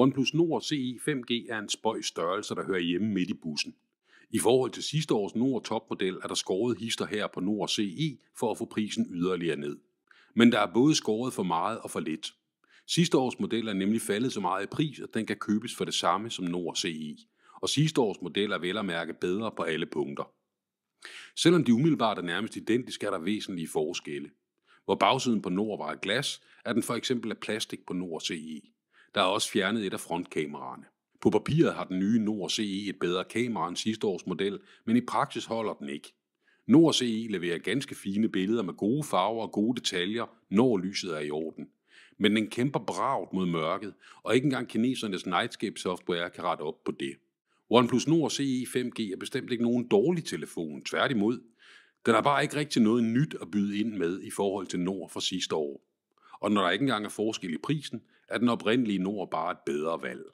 OnePlus Nord CE 5G er en spøj størrelse, der hører hjemme midt i bussen. I forhold til sidste års Nord topmodel er der skåret hister her på Nord CE for at få prisen yderligere ned. Men der er både skåret for meget og for lidt. Sidste års model er nemlig faldet så meget i pris, at den kan købes for det samme som Nord CE. Og sidste års model er vel at mærke bedre på alle punkter. Selvom de umiddelbart er nærmest identiske, er der væsentlige forskelle. Hvor bagsiden på Nord var af glas, er den for eksempel af plastik på Nord CE. Der er også fjernet et af frontkameraerne. På papiret har den nye Nord CE et bedre kamera end sidste års model, men i praksis holder den ikke. Nord CE leverer ganske fine billeder med gode farver og gode detaljer, når lyset er i orden. Men den kæmper bragt mod mørket, og ikke engang kinesernes Nightscape software kan rette op på det. OnePlus Nord CE 5G er bestemt ikke nogen dårlig telefon, tværtimod. Den har bare ikke rigtig noget nyt at byde ind med i forhold til Nord fra sidste år. Og når der ikke engang er forskel i prisen, er den oprindelige Nord bare et bedre valg.